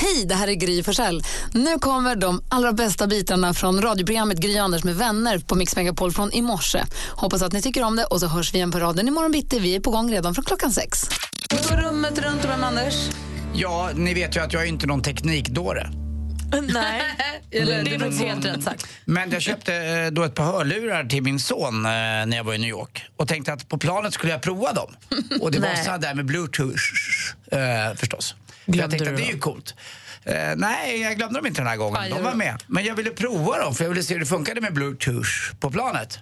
Hej, det här är Gry Forssell. Nu kommer de allra bästa bitarna från radioprogrammet Gry Anders med vänner på Mix Megapol från i morse. Hoppas att ni tycker om det och så hörs vi igen på raden imorgon bitti. Vi är på gång redan från klockan sex. Vi går rummet runt vem Anders? Ja, ni vet ju att jag är inte någon teknikdåre. Nej, det är nog helt rätt sagt. Men jag köpte eh, då ett par hörlurar till min son eh, när jag var i New York och tänkte att på planet skulle jag prova dem. Och det var Nej. så där med bluetooth eh, förstås. För jag tänkte att det är ju coolt. Eh, nej, jag glömde dem inte den här gången. De var med. Men jag ville prova dem för jag ville se hur det funkade med bluetooth på planet.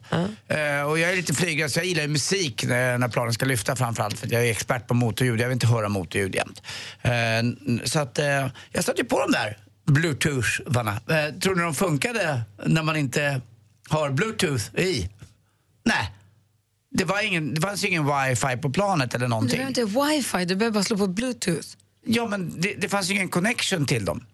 Eh, och jag är lite flygrädd så jag gillar musik när, när planen ska lyfta framförallt för jag är expert på motorljud. Jag vill inte höra motorljud jämt. Eh, så att eh, jag ju på dem där bluetooth-varna. Eh, tror ni de funkade när man inte har bluetooth i? Nej. Det, var ingen, det fanns ingen wifi på planet eller Du någonting. behöver inte wifi, du behöver bara slå på bluetooth. Ja, men det, det fanns ju ingen connection till dem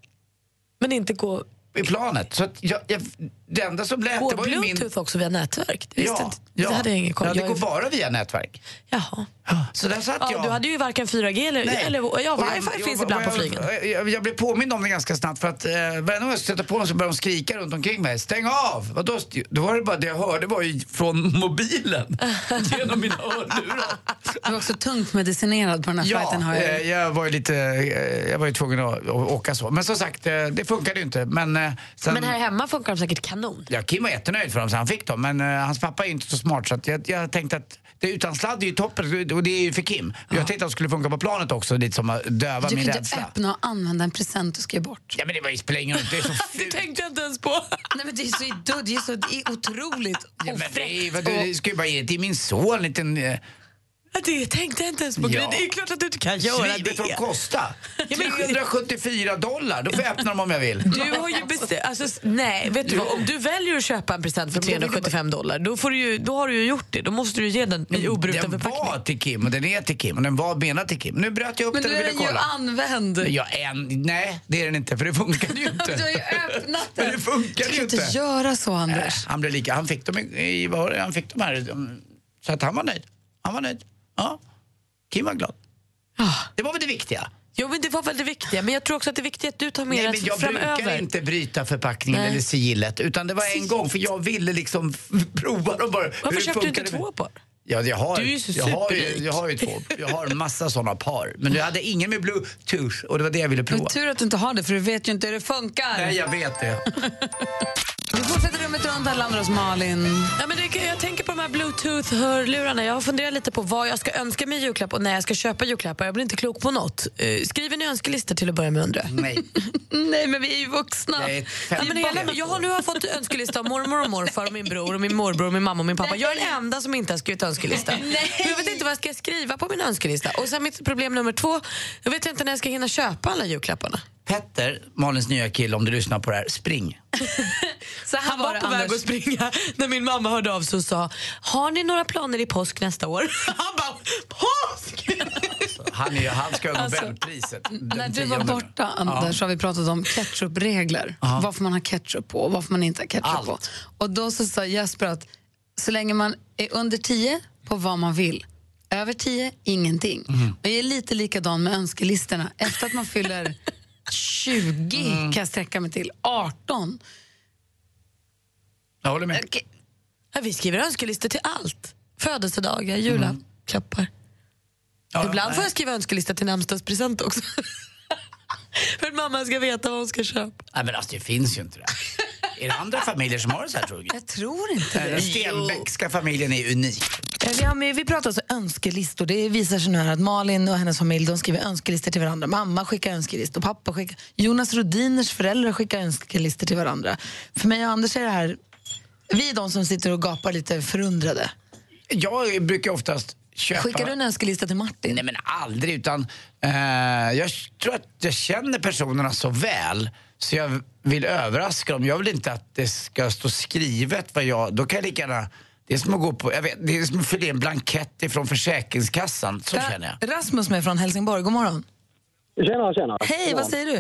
Men inte gå, i planet. Så att jag, jag, det enda som lät, gå det var ju min... bluetooth också via nätverk? Det, Ja, inte, ja. det hade jag ingen koll ja, det jag går bara via nätverk. Jaha. Så där satt Ja, jag. du hade ju varken 4G eller, Nej. eller ja, jag- wifi jag- finns jag- ibland på jag- flygen. Jag, jag, blev påmind om det ganska snabbt för att eh, varje gång jag stötte på dem så började de skrika runt omkring mig. Stäng av! Och då, då var det bara det jag hörde var ju från mobilen genom mina hörlurar. Du var också tungt medicinerad på den här flighten. Har jag. eh, jag var ju lite, eh, jag var ju tvungen att, att åka så. Men som sagt, eh, det funkade ju inte. Men, eh, sen, Men här hemma funkar de säkert kanon. Ja, Kim var jättenöjd för dem så han fick dem. Men eh, hans pappa är inte så smart så att jag, jag tänkte att det utan sladd är ju toppen och det är ju för Kim. Jag tänkte att de skulle funka på planet också, lite som att döva Du kan min inte rädsla. öppna och använda en present du ska ge bort. Ja men det var ju spelar ingen roll, det är så Det fult. tänkte jag inte ens på. Nej, men det är så, det är så det är otroligt Ja, men det, är, ofräckt. vad, du ska ju bara ge det till min son en liten... Det tänkte jag inte ens på. Ja. Det är ju klart att du inte kan göra Svin, vet du vad de det. kostar? Ja, men- 374 dollar. Då får jag öppna dem om jag vill. Du har ju bestämt, alltså, nej, vet du vad? Om du väljer att köpa en present för 375 dollar, då, får du ju, då har du ju gjort det. Då måste du ju ge den i obruten Den förpackning. var till Kim och den är till Kim och den var menad till Kim. Nu bröt jag upp Men den du och är ville ju kolla. använd. Ja, en, nej, det är den inte för det funkade ju inte. Du har ju öppnat Men den. det funkar Du ju kan inte. inte göra så, Anders. Han blev lika, han fick dem i, i det? han fick dem här. Så att han var nöjd. Han var nöjd. Ja. Kim var glad. Ah. Det var väl det viktiga. Jo, men det var väl det viktiga. Men jag tror också att det är viktigt att du tar med Nej, men jag framöver. brukar inte bryta förpackningen Nej. eller sigillet utan det var en gång för jag ville liksom prova dem bara. Varför köpte du inte två par? Ja, jag har, Du är ju så jag, har ju, jag har ju två. Jag har en massa såna par. Men jag hade ingen med bluetooth och det var det jag ville prova. Men tur att du inte har det, för du vet ju inte hur det funkar. Nej, jag vet det. Vi fortsätter rummet runt, här landar hos Malin. Ja, men det, jag tänker på de här bluetooth-hörlurarna. Jag har funderat lite på vad jag ska önska mig i julklapp och när jag ska köpa julklappar. Jag blir inte klok på något. Uh, skriver ni önskelistor till att börja med undrar? Nej. Nej, men vi är ju vuxna. Är Ja, men hela, jag har nu har fått önskelista av mormor och morfar och min bror och min morbror och min mamma och min pappa. Jag är den enda som inte har skrivit önskelista. Jag vet inte vad jag ska skriva på min önskelista. Och sen mitt problem nummer två, jag vet inte när jag ska hinna köpa alla julklapparna. Petter, Malins nya kille, om du lyssnar på det här, spring. Så Han var det, på väg att springa när min mamma hörde av sig och sa Har ni några planer i påsk nästa år? Han bara Påsk! Han, är, han ska ha Alltså, Nobelpriset. den När du var borta, Anders, har vi pratat om ketchupregler. Vad får man ha ketchup på och vad får man inte ha ketchup Allt. på. Och då så sa Jesper att så länge man är under 10 på vad man vill, över 10 ingenting. Mhm. Och jag är lite likadan med önskelistorna. Efter att man fyller 20 Mm. kan jag sträcka mig till 18. Jag håller med. Ja, vi skriver önskelistor till allt. Födelsedagar, julklappar. Ja, Ibland nej. får jag skriva önskelista till namnsdagspresent också. För att mamma ska veta vad hon ska köpa. Nej, men alltså, det finns ju inte det. Är det andra familjer som har det så här, tror du? Jag tror inte Den det. Stenbeckska familjen är unik. Vi, har med, vi pratar alltså önskelistor. Det visar sig nu här att Malin och hennes familj de skriver önskelistor till varandra. Mamma skickar önskelistor, pappa skickar... Jonas Rodiners föräldrar skickar önskelistor till varandra. För mig och Anders är det här... Vi är de som sitter och gapar lite förundrade. Jag brukar oftast köpa... Skickar du en önskelista till Martin? Nej men aldrig utan eh, jag tror att jag känner personerna så väl så jag vill överraska dem. Jag vill inte att det ska stå skrivet vad jag... Då kan jag lika gärna... Det är som att gå på... Jag vet, det är som att fylla i en blankett ifrån Försäkringskassan. Så känner jag. Rasmus med från Helsingborg, god morgon. Tjena, tjena. Hej, vad säger du?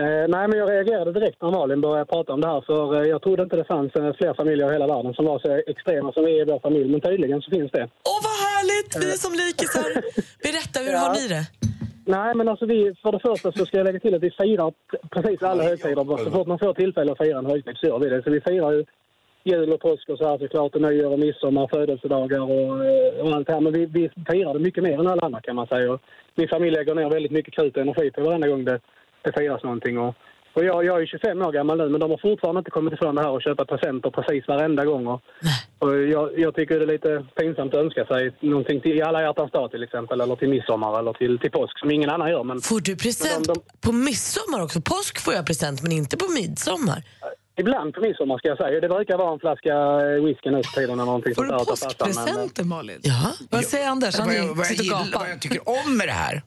Eh, nej, men jag reagerade direkt när Malin började prata om det här. För eh, jag trodde inte det fanns eh, fler familjer i hela världen som var så extrema som vi är i vår familj. Men tydligen så finns det. Åh, vad härligt! Vi är som likisar. Berätta, hur har ni det? Nej, men alltså vi, för det första så ska jag lägga till att vi firar precis alla högtider. Så fort man får tillfälle att fira en högtid så gör vi det. Så vi firar ju jul och påsk och så här såklart, och nyår och midsommar, födelsedagar och, eh, och allt det här. Men vi, vi firar det mycket mer än alla andra kan man säga. Och min familj lägger ner väldigt mycket krut och energi på varenda gång det, det firas någonting. Och, och jag, jag är 25 år gammal nu, men de har fortfarande inte kommit ifrån det här och köpa presenter precis varenda gång. Och, och jag, jag tycker det är lite pinsamt att önska sig någonting till i alla hjärtans dag till exempel, eller till midsommar eller till, till påsk som ingen annan gör. Men, Får du present Men de- på midsommar också? Påsk får jag present, men inte på midsommar. Ibland på midsommar ska jag säga. Det brukar vara en flaska eh, whisky nu för tiden eller Får du påskpresenter, Malin? Ja. Vad säger Anders? Han vad, jag, vad, jag sitter och gillar, gapar. vad jag tycker om med det här,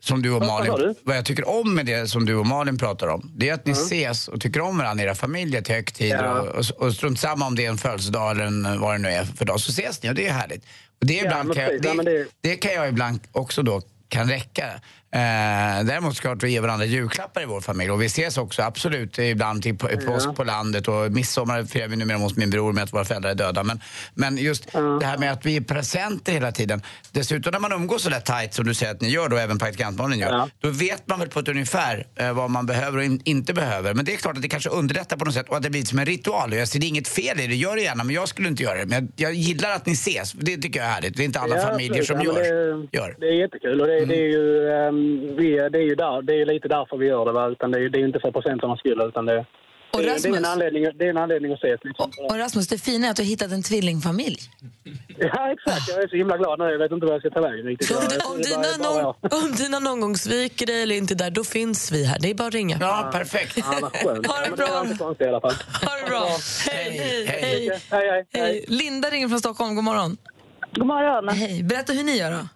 som du och vad Malin, vad jag tycker om med det som du och Malin pratar om, det är att ni ses och tycker om varandra, era familjer till högtider Ja. och, och, och strunt samma om det är en födelsedag eller en, vad det nu är för dag, så ses ni och det är härligt. Och det, är Ja, ibland kan jag, det- det kan jag ibland också då kan räcka. Eh, däremot ska vi ge varandra julklappar i vår familj och vi ses också absolut ibland till på, påsk på landet och midsommar firar vi numera hos min bror med att våra föräldrar är döda. Men, men just det här med att vi ger presenter hela tiden. Dessutom när man umgås så där tajt som du säger att ni gör då, även praktikantbarnen gör, Ja. då vet man väl på ett ungefär eh, vad man behöver och in, inte behöver. Men det är klart att det kanske underlättar på något sätt och att det blir som en ritual. Jag ser det är inget fel i det, gör det gärna men jag skulle inte göra det. Men jag, jag gillar att ni ses, det tycker jag är härligt. Det är inte alla Ja, familjer som gör. Ja, det, gör. Det är jättekul och det, det är ju, ehm, vi, det är ju där, det är lite därför vi gör det. Va? Utan det, är, det är inte för procenternas skull utan det, Och det, det, är Rasmus? en anledning, det är en anledning att ses. Liksom. Och, och Rasmus, det fina är att du har hittat en tvillingfamilj. Ja, exakt. Jag är så himla glad nu. Jag vet inte vad jag ska ta vägen riktigt. Om, Jag- dina bara- bara någon, jag. om dina någon gång sviker dig eller inte där, då finns vi här. Det är bara att ringa. Ja, perfekt. Ja, vad skönt. Ha det Ja, bra. var inte konstigt i alla fall. Ha det bra. Hej, hej, Hej. hej. Hej, hej. Hej. Linda ringer från Stockholm, god morgon. God morgon. Hej, berätta hur ni gör då.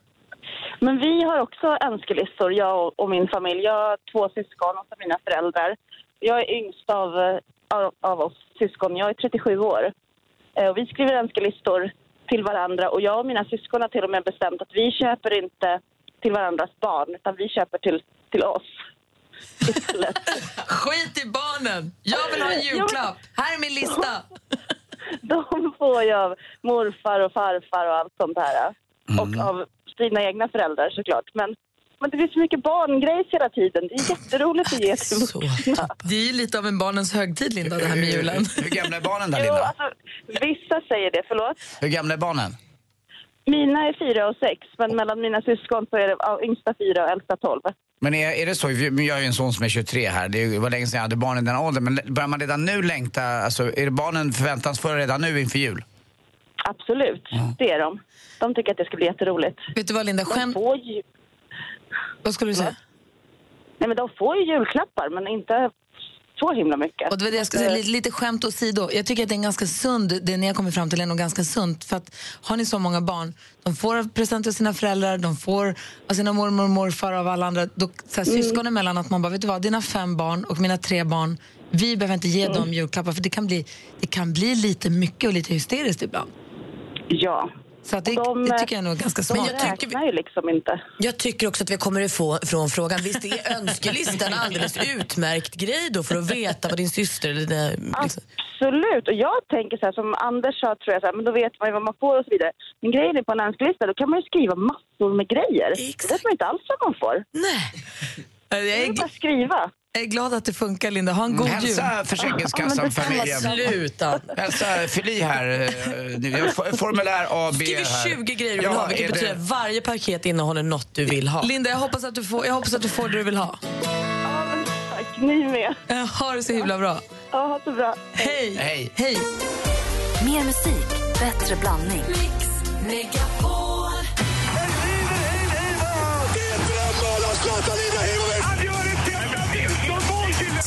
Men vi har också önskelistor, jag och- och min familj. Jag har två syskon och så mina föräldrar. Jag är yngst av, eh, av, av oss syskon. Jag är 37 år. Eh, Och vi skriver önskelistor till varandra och jag och mina syskon har till och med bestämt att vi köper inte till varandras barn utan vi köper till, till oss. Skit i barnen! Jag vill ha en julklapp. Här är min lista. De får jag av morfar och farfar och allt sånt här. Och av sina egna föräldrar såklart. Men, men det blir så mycket barngrejs hela tiden. Det är jätteroligt att ge till vuxna. Det är ju lite av en barnens högtid, Linda, det här med julen. Hur, hur gamla är barnen där, Jo, Linda? alltså, vissa säger det, förlåt. Hur gamla är barnen? Mina är fyra och sex, men mellan mina syskon så är det yngsta fyra och äldsta tolv. Men är, är det så, jag har ju en son som är 23 här, det var länge sedan jag hade barn i den åldern, men börjar man redan nu längta, alltså är det barnen förväntansfulla redan nu inför jul? Absolut, det är de. De tycker att det ska bli jätteroligt. Vet du vad, Linda? Skämt... ju, Vad skulle du säga? nej, men de får ju julklappar, men inte så himla mycket. Och det var det jag skulle säga, lite, lite skämt åsido. Jag tycker att det är en ganska sund, det ni har kommit fram till är nog ganska sunt. För att har ni så många barn, de får presenter av sina föräldrar, de får av sina mormor och morfar av alla andra. Då, så här, Syskon emellan, att man bara, vet du vad, dina fem barn och mina tre barn, vi behöver inte ge dem julklappar för det kan, bli, det kan bli lite mycket och lite hysteriskt ibland. Ja. Så det, de, det tycker jag nog är ganska smart. jag tycker ju liksom inte. Jag tycker också att vi kommer ifrån från frågan. Visst är önskelistan en alldeles utmärkt grej då för att veta vad din syster eller dina, liksom. Absolut. Och jag tänker så här, som Anders sa, tror jag, så här, men då vet man ju vad man får och så vidare. Men grejen är på en önskelista, då kan man ju skriva massor med grejer. Exakt. Det vet man inte alls vad man får. Nej. Det är bara skriva. Jag är glad att det funkar, Linda. Ha en god jul. Hälsa Ja, Försäkringskassan, men det kan familjen. Sluta. Hälsa Fyll i här. eh. Jag Formulär A, B Skriver här. 20 grejer du vill Ja, ha, vilket är det- betyder att varje paket innehåller något du vill ha. Linda, jag hoppas, att du får, jag hoppas att du får det du vill ha. Ja, men tack. Ni med. Ha det så himla bra. Ja, ha det så bra. Hej! Hej. Hej! Mer musik, bättre blandning.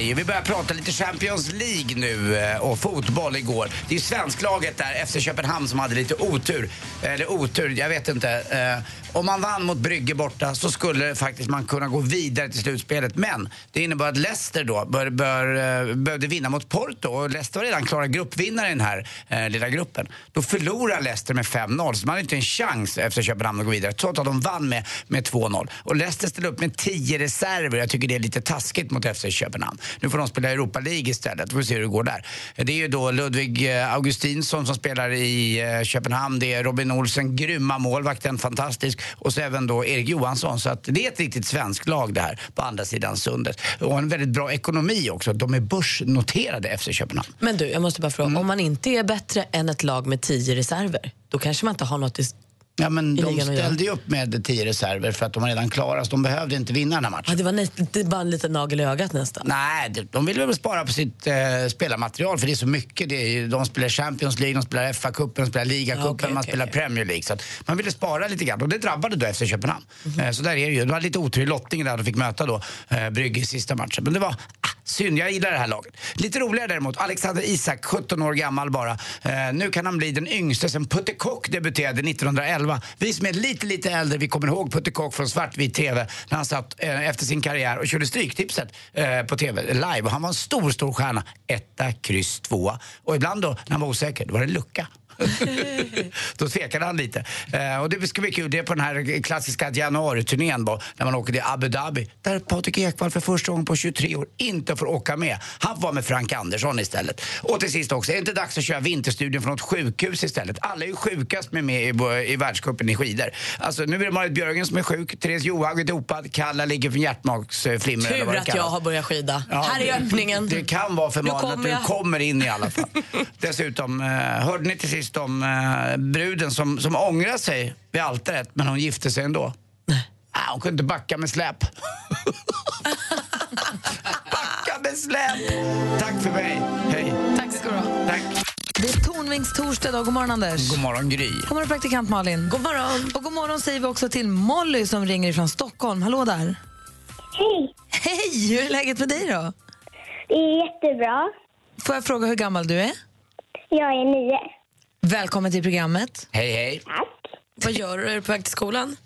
Vi börjar prata lite Champions League nu eh, och fotboll igår. Det är ju svensklaget där, FC Köpenhamn, som hade lite otur. Eller otur, jag vet inte. Eh, om man vann mot Brygge borta så skulle faktiskt man kunna gå vidare till slutspelet. Men det innebar att Leicester då bör, bör, eh, behövde vinna mot Porto och Leicester var redan klara gruppvinnare i den här eh, lilla gruppen. Då förlorar Leicester med 5-0 så man hade inte en chans efter Köpenhamn att gå vidare trots att de vann med, med 2-0. Och Leicester ställde upp med 10 reserver. Jag tycker det är lite taskigt mot FC Köpenhamn. Nu får de spela Europa League istället. Vi får se hur det går där. Det är ju då Ludvig eh, Augustinsson som spelar i eh, Köpenhamn. Det är Robin Olsen, grymma målvakten, fantastisk. Och så även då Erik Johansson. Så att det är ett riktigt svenskt lag det här på andra sidan sundet. Och en väldigt bra ekonomi också. De är börsnoterade FC Köpenhamn. Men du, jag måste bara fråga. Mm. Om man inte är bättre än ett lag med tio reserver, då kanske man inte har något i... Ja, men de ställde ju upp med tio reserver för att de var redan klara så de behövde inte vinna den här matchen. Ja, det var var en liten nagel i ögat nästan. Nej, de- de vill väl spara på sitt eh, spelarmaterial för det är så mycket. Det är, de spelar Champions League, de spelar FA-cupen, de spelar Ligacupen, Ja, okej, man okej, spelar okej. Premier League. Så att man ville spara lite grann och det drabbade då FC Köpenhamn. Mhm. Eh, så där är det ju. Det var lite otur i lottningen där de fick möta då eh, Brygge i sista matchen. Men det var ah, synd, jag gillar det här laget. Lite roligare däremot, Alexander Isak, 17 år gammal bara. Eh, nu kan han bli den yngste sen Putte Kock debuterade 1911. Vi som är lite, lite äldre, vi kommer ihåg Putte Kock från svartvit TV när han satt eh, efter sin karriär och körde Stryktipset eh, på TV live. Och han var en stor, stor stjärna. Etta, kryss, tvåa. Och ibland då, när han var osäker, då var det lucka. Då tvekade han lite. Eh, och det ska bli kul, det är på den här klassiska januariturnén då, när man åker till Abu Dhabi. Där Patrik Ekwall för första gången på 23 år inte får åka med. Han var med Frank Andersson istället. Och till sist också, är det inte dags att köra vinterstudion från något sjukhus istället? Alla är ju sjukast med med i, i världscupen i skidor. Alltså nu är det Marit Björgen som är sjuk, Therese Johaug är dopad, Kalla ligger för hjärtmagsflimmer eller vad Tur det att jag har börjat skida. Ja, här är öppningen. Det kan vara för att du kommer in i alla fall. Dessutom, eh, hörde ni till sist om eh, bruden som, som ångrar sig vid altaret men hon gifte sig ändå? Ah, hon kunde inte backa med släp. backa med släp! Tack för mig. Hej. Tack ska du ha. Tack. Det är Tornvings torsdag idag. God morgon, Anders. God morgon, Gry. God morgon, praktikant Malin. God morgon. Och god morgon säger vi också till Molly som ringer från Stockholm. Hallå där. Hej! Hej! Hur är läget med dig då? Det är jättebra. Får jag fråga hur gammal du är? Jag är nio. Välkommen till programmet. Hej, hej. Vad gör du? Är du på väg till skolan?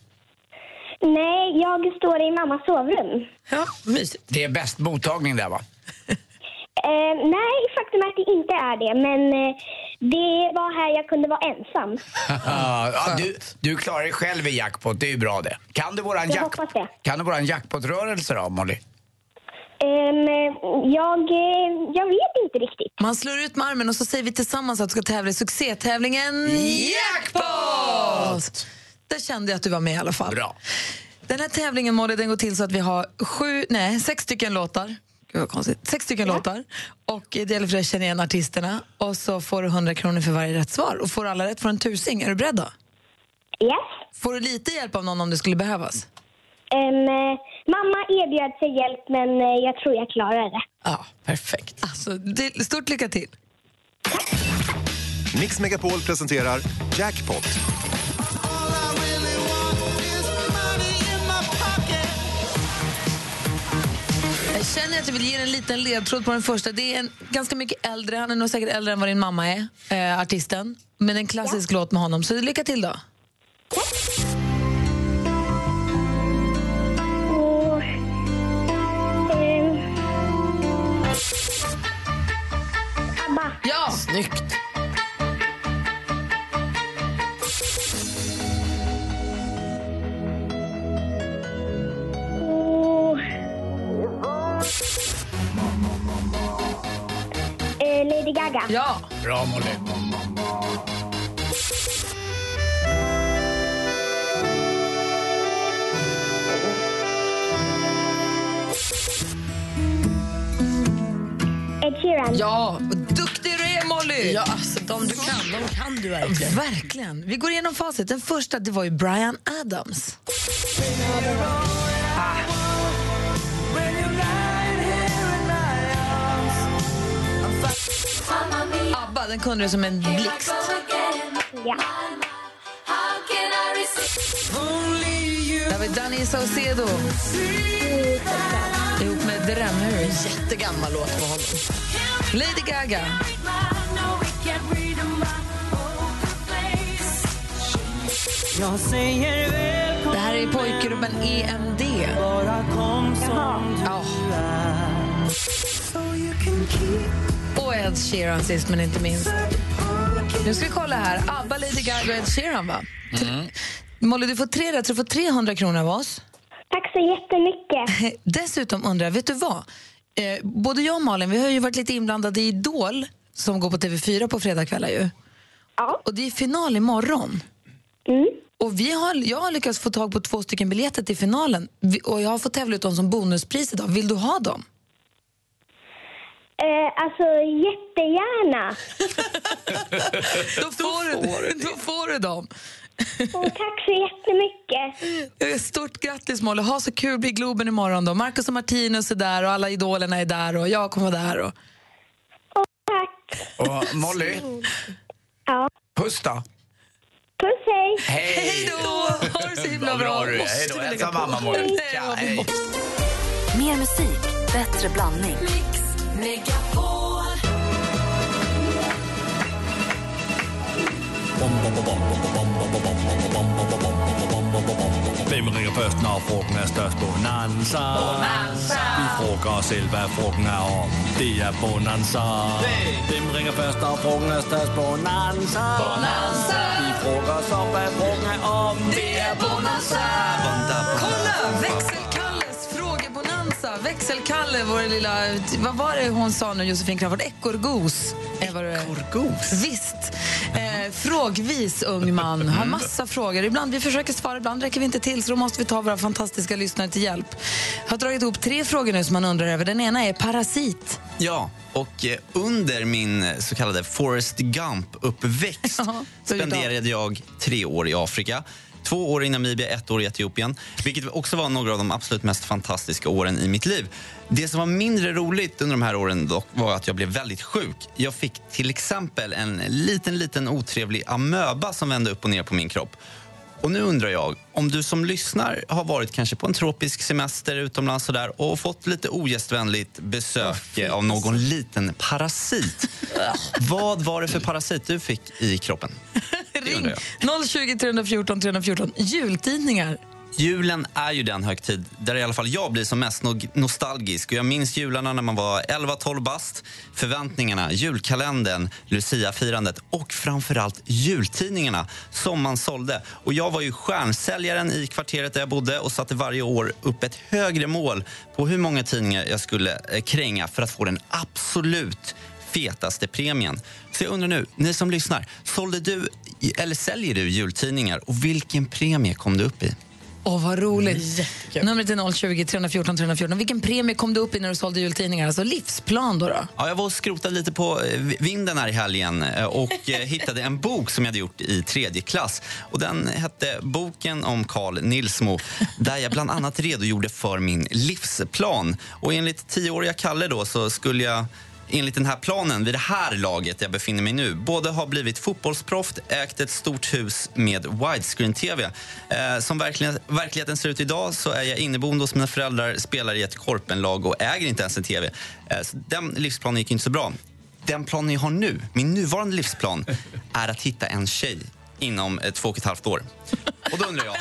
Nej, jag står i mammas sovrum. Ja, mysigt. Det är bäst mottagning där va? Eh, nej, faktum är att det inte är det, men eh, det var här jag kunde vara ensam. ja, du, du klarar dig själv i jackpot, det är ju bra det. Kan du våran, Jag jack, hoppas det. kan du våran jackpot-rörelse då, Molly? Ehm, jag, eh, jag vet inte riktigt. Man slår ut med armen och så säger vi tillsammans att du ska tävla i succétävlingen Jackpot! Där kände jag att du var med i alla fall. Bra. Den här tävlingen Molly, den går till så att vi har sju, nej, sex stycken låtar. Gud vad konstigt. Sex stycken låtar. Och det gäller för dig att känna igen artisterna. Och så får du 100 kronor för varje rätt svar. Och får alla rätt får du en tusing. Är du beredd då? Yes. Får du lite hjälp av någon om det skulle behövas? Eh, mamma erbjöd sig hjälp, men eh, jag tror jag klarar det. Ja, perfekt. Alltså, stort lycka till. Mix Megapol presenterar Jackpot. Jag känner att jag vill ge en liten ledtråd på den första. Det är en ganska mycket äldre, han är nog säkert äldre än vad din mamma är, eh, artisten. Men en klassisk låt med honom. Så lycka till då. Och, Snyggt. Eh, Lady Gaga. Ja! Bra Molly. Ed Sheeran. Ja! Molly! Ja, alltså de du kan, de kan du verkligen. Verkligen. Vi går igenom facit. Den första det var ju Brian Adams. Ah. ABBA, den kunde du som en blixt. Ja. Där var Danny Saucedo. Ihop med Drömhus. Jättegammal låt med honom. Lady Gaga. Jag säger väl här är pojkgruppen EMD. Ja. Och Ed Sheeran sist men inte minst. Nu ska vi kolla här. ABBA, Lady Gaga och Ed Sheeran, va? Mm. Molly, du får tre rätt, så du får 300 kronor av oss. Tack så jättemycket. Dessutom undrar jag, vet du vad? Eh, både jag och Malin vi har ju varit lite inblandade i Idol som går på TV4 på fredagskvällar ju. Ja. Och det är final imorgon. Mm. Och vi har, jag har lyckats få tag på två stycken biljetter till finalen och jag har fått tävla ut dem som bonuspris idag. Vill du ha dem? Eh, alltså, jättegärna. då, får du, då får du dem. Och tack så jättemycket. Stort grattis Molly, ha så kul, bli Globen imorgon då. Marcus och Martinus är där och alla idolerna är där och jag kommer vara där. Och... Och Molly, Ja. puss då. Puss, hej. Hej då! Ha det så himla bra bra. du är. Hej då. Hälsa mamma Molly. Tja, hej. Mer musik, bättre blandning. Hvem ringer først, når frugten er størst? Bonanza. Bonanza. Vi frugger os selv, hvad frugten er om. Det er Bonanza. Hvem ringer først, når frugten er størst? Bonanza. Bonanza. Vi frugger os om, hvad frugten er om. Det är Bonanza. Kolla! Växelkalles frågebonanza. Växelkalle, vår lilla... Vad var det hon sa nu, Josefin Crafoord? Ekorrgos. Ekorrgos? Visst. Frågvis ung man. Har massa frågor. Ibland vi försöker svara, ibland räcker vi inte till så då måste vi ta våra fantastiska lyssnare till hjälp. Jag har dragit ihop tre frågor nu som man undrar över. Den ena är parasit. Ja, och eh, under min eh, så kallade Forrest Gump-uppväxt spenderade jag tre år i Afrika. Två år i Namibia, ett år i Etiopien. Vilket också var några av de absolut mest fantastiska åren i mitt liv. Det som var mindre roligt under de här åren dock var att jag blev väldigt sjuk. Jag fick till exempel en liten, liten otrevlig amöba som vände upp och ner på min kropp. Och nu undrar jag, om du som lyssnar har varit kanske på en tropisk semester utomlands och, där, och fått lite ogästvänligt besök av någon liten parasit. Vad var det för parasit du fick i kroppen? Jag. 020 314 314. Jultidningar. Julen är ju den högtid där i alla fall jag blir som mest no- nostalgisk. Och jag minns jularna när man var 11-12 bast. Förväntningarna, julkalendern, Lucia-firandet och framförallt jultidningarna som man sålde. Och jag var ju stjärnsäljaren i kvarteret där jag bodde och satte varje år upp ett högre mål på hur många tidningar jag skulle eh, kränga för att få den absolut fetaste premien. Så jag undrar nu, ni som lyssnar, sålde du eller säljer du jultidningar och vilken premie kom du upp i? Åh, vad roligt. Numret är 020 314 314. Vilken premie kom du upp i när du sålde jultidningar? Alltså livsplan då? då? Ja, jag var och skrotade lite på eh, vinden här i helgen eh, och eh, hittade en bok som jag hade gjort i tredje klass. Och den hette Boken om Carl Nilsmo där jag bland annat redogjorde för min livsplan. Och enligt tioåriga Kalle då så skulle jag enligt den här planen, vid det här laget jag befinner mig nu, både har blivit fotbollsproffs, ägt ett stort hus med widescreen-tv. Eh, som verkligen, verkligheten ser ut idag så är jag inneboende hos mina föräldrar, spelar i ett korpenlag och äger inte ens en tv. Eh, så den livsplanen gick inte så bra. Den planen jag har nu, min nuvarande livsplan, är att hitta en tjej inom eh, två och ett halvt år. Och då undrar jag...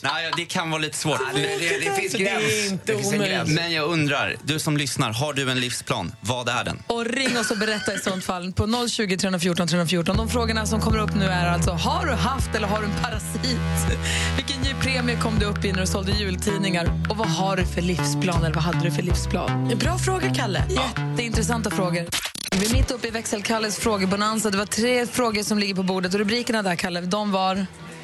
Nej, det kan vara lite svårt. Det- det- det finns gräns. Det är inte Det finns en omöjligt. gräns. Men jag undrar, du som lyssnar, har du en livsplan? Vad är den? Och ring oss och berätta i sånt fall på 020 314 314. De frågorna som kommer upp nu är alltså, har du haft eller har du en parasit? Vilken ny premie kom du upp i när du sålde jultidningar? Och vad har du för livsplan eller vad hade du för livsplan? Bra fråga, Kalle. Jätteintressanta frågor. Vi är mitt uppe i växelkalles frågebonanza. Det var tre frågor som ligger på bordet och rubrikerna där, Kalle, de var...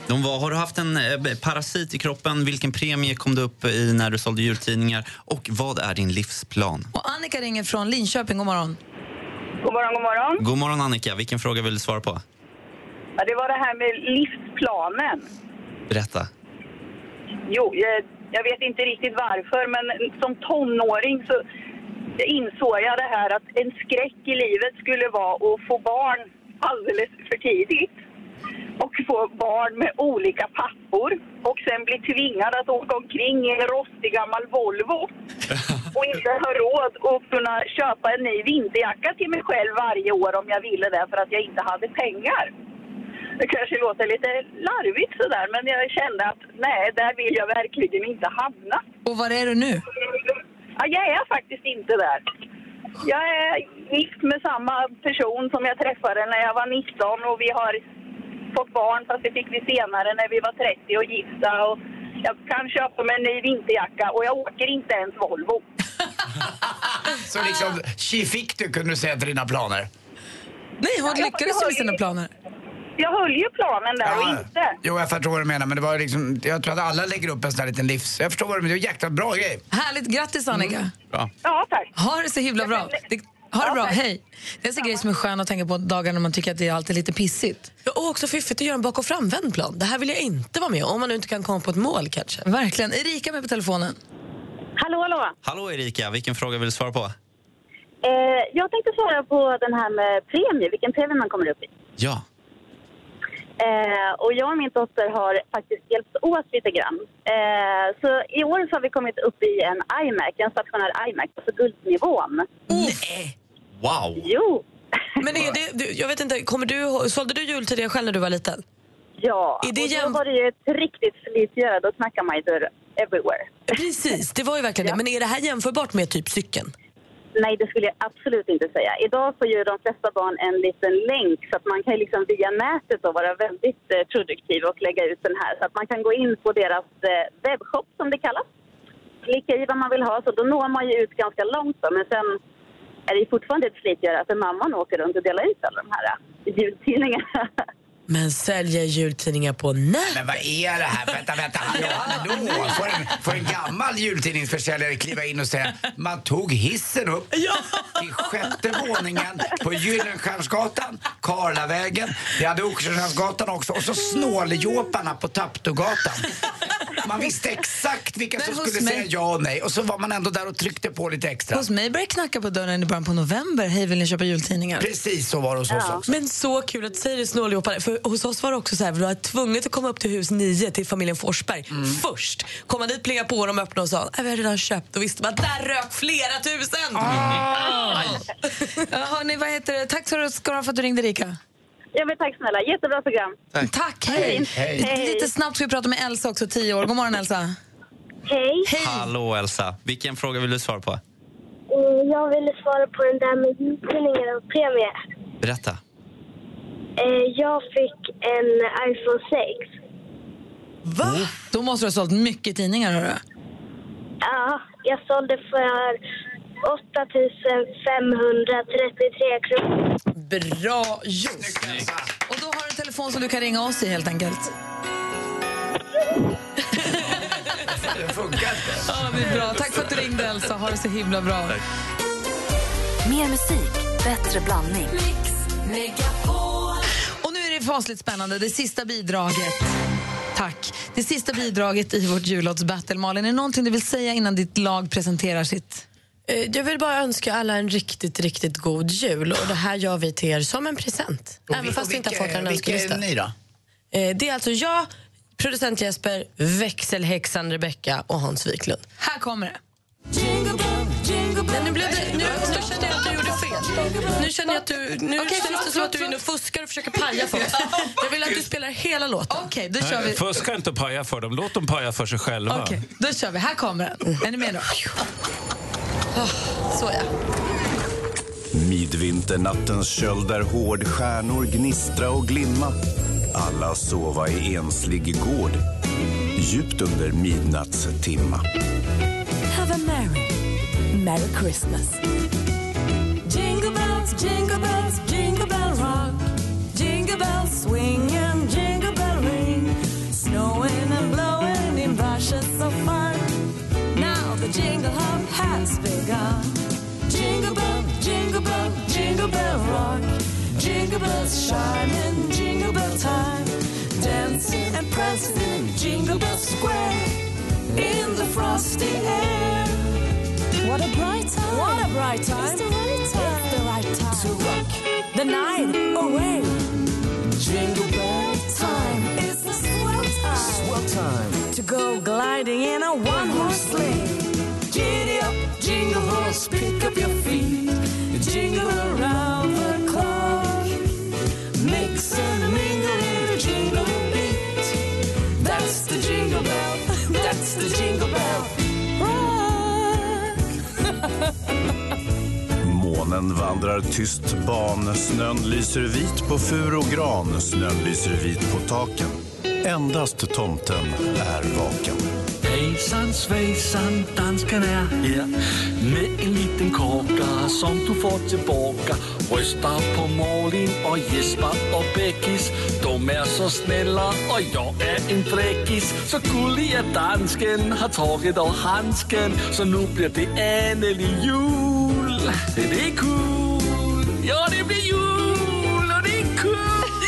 De var, har du haft en eh, parasit i kroppen? Vilken premie kom du upp i när du sålde jultidningar? Och vad är din livsplan? Och Annika ringer från Linköping. God morgon. God morgon, god morgon. God morgon Annika, vilken fråga vill du svara på? Ja, det var det här med livsplanen. Berätta. Jo, jag, jag vet inte riktigt varför, men som tonåring så insåg jag det här att en skräck i livet skulle vara att få barn alldeles för tidigt. Och få barn med olika pappor och sen bli tvingad att åka omkring i en rostig gammal Volvo och inte ha råd att kunna köpa en ny vinterjacka till mig själv varje år om jag ville det för att jag inte hade pengar. Det kanske låter lite larvigt sådär, men jag kände att nej, där vill jag verkligen inte hamna. Och var är du nu? Ja, jag är faktiskt inte där. Jag är gift med samma person som jag träffade när jag var 19 och vi har fått barn fast det fick vi senare när vi var 30 och gifta. Och jag kan köpa mig en ny vinterjacka och jag åker inte ens Volvo. Så liksom, tji fick du kunde du säga till dina planer. Nej, hon lyckades ju med sina planer. Jag höll ju planen där och inte. Jo, jag förstår vad du menar, men det var liksom, jag tror att alla lägger upp en sån här liten livs... Jag förstår vad du menar, det är en jäkla bra grej. Härligt, grattis Annika. Bra. Ja, tack. Ha det så himla bra. Det, ha det bra, hej. Det är en grej som är skön att tänka på dagar när man tycker att det är alltid lite pissigt. Ja, och också fiffigt att göra en bak och framvänd plan. Det här vill jag inte vara med om, om man nu inte kan komma på ett mål kanske. Verkligen. Erika med på telefonen. Hallå, hallå. Hallå Erika, vilken fråga vill du svara på? Eh, jag tänkte svara på den här med premie, vilken premie man kommer upp i. Ja. Eh, och jag och min dotter har faktiskt hjälpts åt lite grann. Eh, så i år så har vi kommit upp i en iMac, en stationär iMac, alltså guldnivån. Nej! Wow! Jo! Men är det, du, jag vet inte, kommer du, sålde du jultider själv när du var liten? Ja, Är det och då jäm- var det ju ett riktigt slitgöra. Då knackar man ju dörr everywhere. Precis, det var ju verkligen det. Men är det här jämförbart med typ cykeln? Nej, det skulle jag absolut inte säga. Idag får ju de flesta barn en liten länk så att man kan liksom via nätet då vara väldigt eh, produktiv och lägga ut den här. Så att man kan gå in på deras eh, webbshop som det kallas. Klicka i vad man vill ha, så då når man ju ut ganska långt då. Men sen är det ju fortfarande ett slitgöra för mamman åker runt och delar ut alla de här eh, jultidningarna. Men säljer jultidningar på nät? Men vad är det här? Vänta, vänta, hallå. Får en, får en gammal jultidningsförsäljare kliva in och säga man tog hissen upp till sjätte våningen på Gyllenstiernsgatan, Karlavägen, vi hade Oxenstiernsgatan också och så Snåljåparna på Taptogatan. Man visste exakt vilka Men som skulle mig- säga ja och nej och så var man ändå där och tryckte på lite extra. Hos mig började knacka på dörren i början på november. Hej, vill ni köpa jultidningar? Precis så var det hos oss också. Men så kul att du säger det snåljåpare. För hos oss var det också så här, vi var tvunget att komma upp till hus 9 till familjen Forsberg först. Komma dit, plinga på dem, öppna och sa "Nej, vi har redan köpt. Och visste man där rök flera tusen. Ja, hörni, vad heter det? Tack så ska du ha för att du ringde, Rika. Ja, men tack snälla. Jättebra program. Tack, hej. Hej. Lite snabbt ska vi prata med Elsa också, 10 år. God morgon, Elsa. Hej. Hallå Elsa, vilken fråga vill du svara på? Eh, Jag ville svara på den där med jultidningar och premie. Berätta. Eh, Jag fick en iPhone 6. Va? Då måste du ha sålt mycket tidningar, hörru. Ja, jag sålde för 8533 kronor. Bra gjort! Och då har du en telefon som du kan ringa oss i, helt enkelt. Det funkar Ja, det är bra. Tack för att du ringde, Elsa. Ha det så himla bra. Mer musik, bättre blandning. Och nu är det fasligt spännande. Det sista bidraget. Tack. Det sista bidraget i vårt jullåtsbattle. Malin, är det någonting du vill säga innan ditt lag presenterar sitt? Eh, Jag vill bara önska alla en riktigt, riktigt god jul. Och Det här gör vi till er som en present. Och Även vi- fast vi inte har fått en vilka är önskelista. ni då? Eh, Det är alltså jag, producent Jesper, växelhäxan Rebecca och Hans Wiklund. Här kommer det. Nej, nu, blev det, nu, nu känner jag att du gjorde fel. Nu känner jag att du, nu känns det som att du är inne och fuskar och försöker paja för oss. Jag vill att du spelar hela låten. Okej, då kör vi. Fuska inte och paja för dem. Låt dem paja för sig själva. Okej, då kör vi. Här kommer den. Är ni med då? Så ja. Midvinternattens köld är hård, stjärnor gnistra och glimma. Alla sova i enslig gård, djupt under midnattstimma. Have a merry, merry Christmas. Bells chime in jingle bell time. Dancing and prancing in Jingle Bell Square. In the frosty air. What a bright time. What a bright time. It's the right time. It's the right time. To rock the night away. Jingle bell time. It's the swell time. Swell time. To go gliding in a one-horse sleigh. Giddy up, jingle horse, pick up your feet. Jingle around Granen vandrar tyst ban. Snön lyser vit på fur och gran. Snön lyser vit på taken. Endast tomten är vaken. Hejsan svejsan, dansken är här med en liten kaka som du får tillbaka. Rösta på Malin och Jesper och Beckis. De är så snälla och jag är en fräckis. Så gulliga dansken har tagit av handsken. Så nu blir det äntligen jul. Det är kul. Ja, det blir jul och det är kul.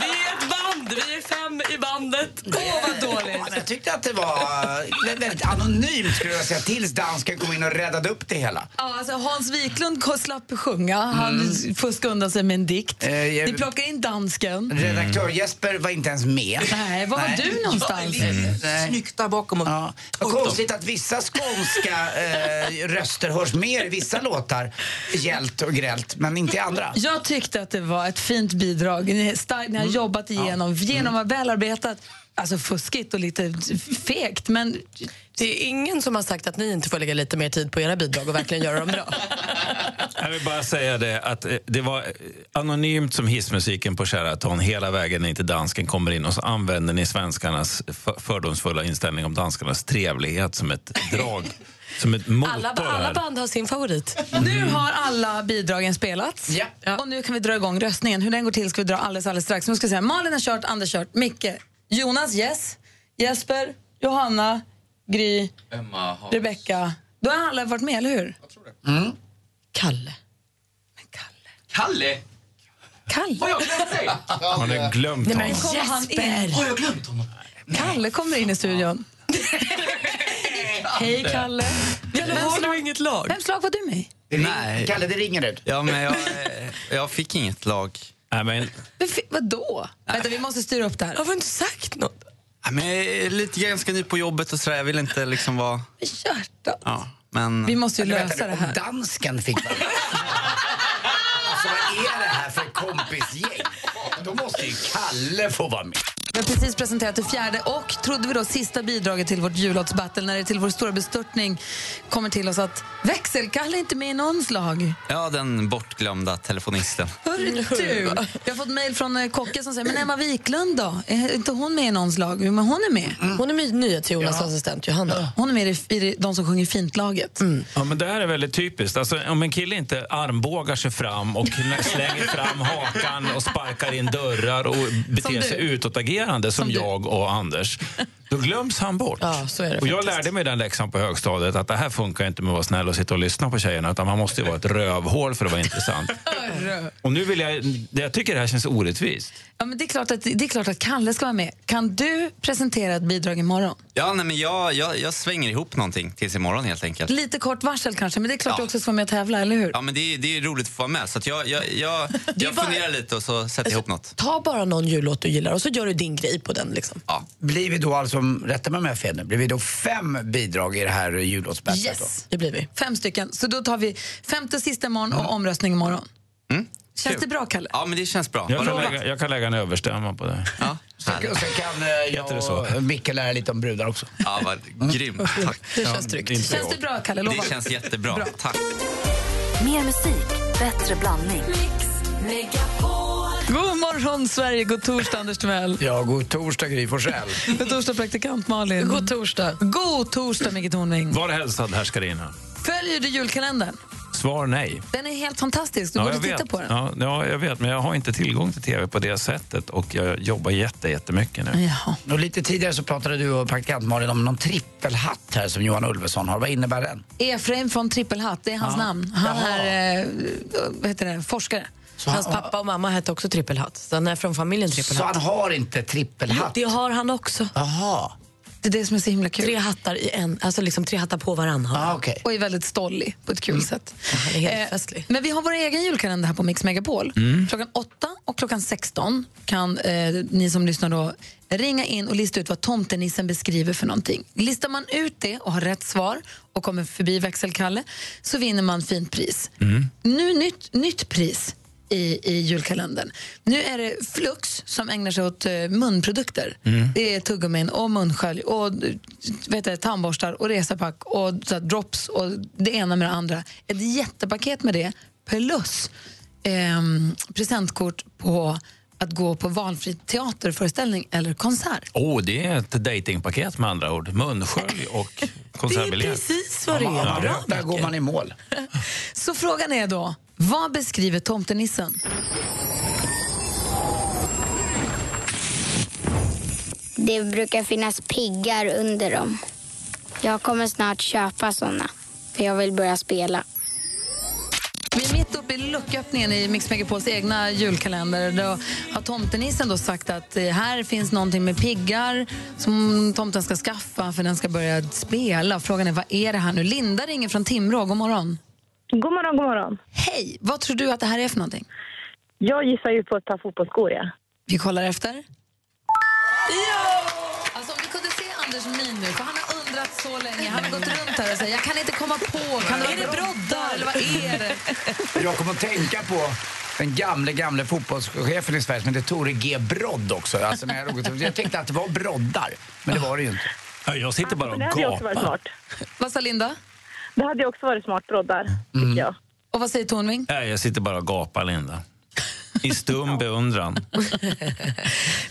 Vi är ett band, vi är fem i bandet. Åh, vad dåligt. Jag tyckte att det var väldigt anonymt skulle jag säga tills dansken kom in och räddade upp det hela. Ja, alltså Hans Wiklund slapp sjunga. Han fuskade undan sig med en dikt. Eh, jag- Ni plockar in dansken. Redaktör Jesper var inte ens med. Nej, var var du någonstans? Snyggt där bakom. Ja. Vad konstigt att vissa skånska eh, röster hörs mer i vissa låtar, gällt och grällt, men inte i andra. Jag tyckte att det var ett fint bidrag. Ni, stark, ni har jobbat igenom, genom mm. välarbetat. Alltså fuskigt och lite fegt, men... Det är ingen som har sagt att ni inte får lägga lite mer tid på era bidrag och verkligen göra dem bra. Jag vill bara säga det att eh, det var anonymt som hissmusiken på Sheraton hela vägen in till dansken kommer in och så använder ni svenskarnas för- fördomsfulla inställning om danskarnas trevlighet som ett drag, som ett motor Alla, alla band har sin favorit. Nu har alla bidragen spelats och nu kan vi dra igång röstningen. Hur den går till ska vi dra alldeles, alldeles strax. Nu ska säga, Malin har kört, Anders kört, Micke, Jonas, yes, Jesper, Johanna, Gry, Emma Rebecka. Då har alla varit med, eller hur? Mm. Kalle. Kalle? Kalle? Har jag glömt dig? Har ni glömt Nej, men honom? kommer han in? Har jag glömt honom? Kalle kommer in i studion. Hej, Kalle. Kalle, har du inget lag? Vems lag var du med i? Nej. Kalle, det ringer ut. Ja, men jag, eh, jag fick inget lag. Nej, men, Men Vadå? Vänta, vi måste styra upp det här. Har inte sagt något. Ja, men jag är lite ganska ny på jobbet och sådär. Jag vill inte liksom vara... Hjärta. Ja, men... Vi måste ju Men vänta lösa nu, det här. Dansken fick vara. Alltså vad är det här för kompisgäng? Då måste ju Kalle få vara med. Vi har precis presenterat det fjärde och, trodde vi då, sista bidraget till vårt jullåtsbattle när det till vår stora bestörtning kommer till oss att växelkalle är inte med i någons lag. Ja, den bortglömda telefonisten. Hörru du! Vi har fått mejl från eh, Kocke som säger, men Emma Wiklund då? Är inte hon med i någons lag? Jo, Men hon är med. Hon är med NyhetsJonas assistent Johanna. Hon är med i, i de som sjunger fint-laget. Ja, men det här är väldigt typiskt. Alltså, om en kille inte armbågar sig fram och slänger fram hakan och sparkar in dörrar och beter sig utåtagerande som, jag och Anders, då glöms han bort. Ja, så är det och jag faktiskt. lärde mig den läxan på högstadiet att det här funkar inte med att vara snäll och sitta och lyssna på tjejerna utan man måste ju vara ett rövhål för att vara intressant. Och nu vill jag, jag tycker det här känns orättvist. Ja, men det, är klart att, det är klart att Kalle ska vara med. Kan du presentera ett bidrag imorgon? Ja, nej, men jag, jag, jag svänger ihop någonting tills imorgon helt enkelt. Lite kort varsel kanske, men det är klart Ja. du också ska vara med och tävla, eller hur? Ja, men det är, det är roligt att få vara med. Så att jag, jag, jag, jag funderar lite och så sätter jag ihop något. Ta bara någon jullåt du gillar och så gör du din grej på den. Liksom. Ja. Blir vi då alltså, rätta mig om jag har fel nu, blir vi då fem bidrag i det här jullåtsbattlet då? Yes, det blir vi. Fem stycken. Så då tar vi femte sista imorgon och omröstning imorgon. Känns det bra, Kalle? Ja, men det känns bra. Jag kan, lägga, jag kan lägga en överstämma på det. Ja, Sen, sen kan eh, det jag och Micke lära lite om brudar också. Ja, vad grymt. Tack. Det känns tryggt. inte Känns jag. det bra, Kalle? Lova. Det känns jättebra. Bra. Tack. Mer musik, bättre blandning. God morgon, Sverige. God torsdag, Anders Timell. Ja, god torsdag Gry Forssell. God torsdag, praktikant Malin. God torsdag. God torsdag, Micke Tornving. Var hälsad härskarinna. Följer du julkalendern? Svar nej. Den är helt fantastisk. Du Ja, borde titta vet. på den. Ja, ja, jag vet, men jag har inte tillgång till tv på det sättet och jag jobbar jätte, jättemycket nu. Jaha. Och lite tidigare så pratade du och praktikant Malin om någon trippelhatt här som Johan Ulveson har. Vad innebär den? Efraim från Trippelhatt, det är hans Ja. namn. Han Jaha. är eh, vad heter det, forskare. Hans pappa och mamma hette också Trippelhatt. Så han är från familjen Så Trippelhatt. han har inte trippelhatt? Det har han också. Jaha. Det är det som är så himla kul. Tre hattar i en, alltså liksom tre hattar på varann. han. Ah, okej. Och är väldigt stollig på ett kul sätt. Han är helt Eh. Men vi har vår egen julkalender här på Mix Megapol. Klockan 8 och klockan 16 kan eh, ni som lyssnar då ringa in och lista ut vad tomtenissen beskriver för någonting. Listar man ut det och har rätt svar och kommer förbi växelkalle så vinner man fint pris. Nu nytt, nytt pris i, i julkalendern. Nu är det Flux som ägnar sig åt eh, munprodukter. Mm. Det är tuggummin och munskölj och eh, vet du, tandborstar och resapack och så här, drops och det ena med det andra. Ett jättepaket med det plus ehm, presentkort på att gå på valfri teaterföreställning eller konsert. Åh, det är ett datingpaket med andra ord. Munskölj och konsertbiljett. precis vad det är. rätt, där går man i mål. Så frågan är då, vad beskriver tomtenissen? Det brukar finnas piggar under dem. Jag kommer snart köpa såna, för jag vill börja spela. I lucköppningen i Mix Megapols egna julkalender. Då har tomtenissen då sagt att eh, här finns någonting med piggar som tomten ska skaffa för den ska börja spela. Frågan är vad är det här nu? Linda ringer från Timrå. God morgon. God morgon, god morgon. Hej! Vad tror du att det här är för någonting? Jag gissar ju på ett par fotbollsskor, ja. Vi kollar efter. Ja! Så länge. Han har gått runt här och sagt jag kan inte komma på. Kan det vara Är det broddar eller vad är det? Jag kommer att tänka på den gamle, gamle fotbollschefen i Sverige som heter Tore G. Brodd också. Alltså, när jag, jag tänkte att det var broddar, men det var det ju inte. Ja, Jag sitter bara och Det hade också varit gapar. smart. Vad sa Linda? Det hade ju också varit smart, broddar, tycker jag. Och vad säger Tornving? Nej, jag sitter bara och gapar, Linda. I stum beundran.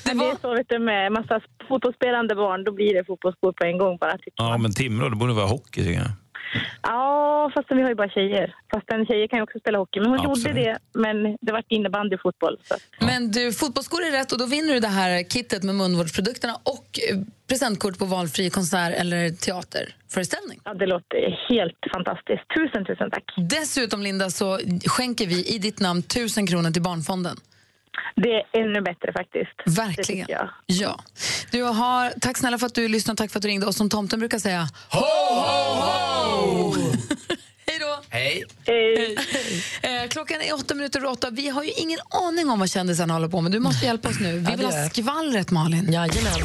Det, det är så vet du, med massa fotbollsspelande barn, då blir det fotbollsskor på en gång bara. tycker Ja, men Timrå, det borde vara hockey, tycker jag. Ja, fast vi har ju bara tjejer. Fast en tjej kan ju också spela hockey. Men hon Absolut. gjorde det, men det var innebandy och fotboll. Så. Men du, fotbollsskor är rätt och då vinner du det här kittet med munvårdsprodukterna och eh, presentkort på valfri konsert eller teaterföreställning. Ja, det låter helt fantastiskt. Tusen, tusen tack. Dessutom, Linda, så skänker vi i ditt namn tusen kronor till Barnfonden. Det är ännu bättre faktiskt. Verkligen. Ja. Du har, tack snälla för att du lyssnade och tack för att du ringde. Och som tomten brukar säga... Ho, ho, ho! Hej då! Hej. Hej. Eh, klockan är åtta minuter över åtta. Vi har ju ingen aning om vad kändisarna håller på med. Du måste hjälpa oss nu. Vi vill ha skvallret, Malin. Jajamän.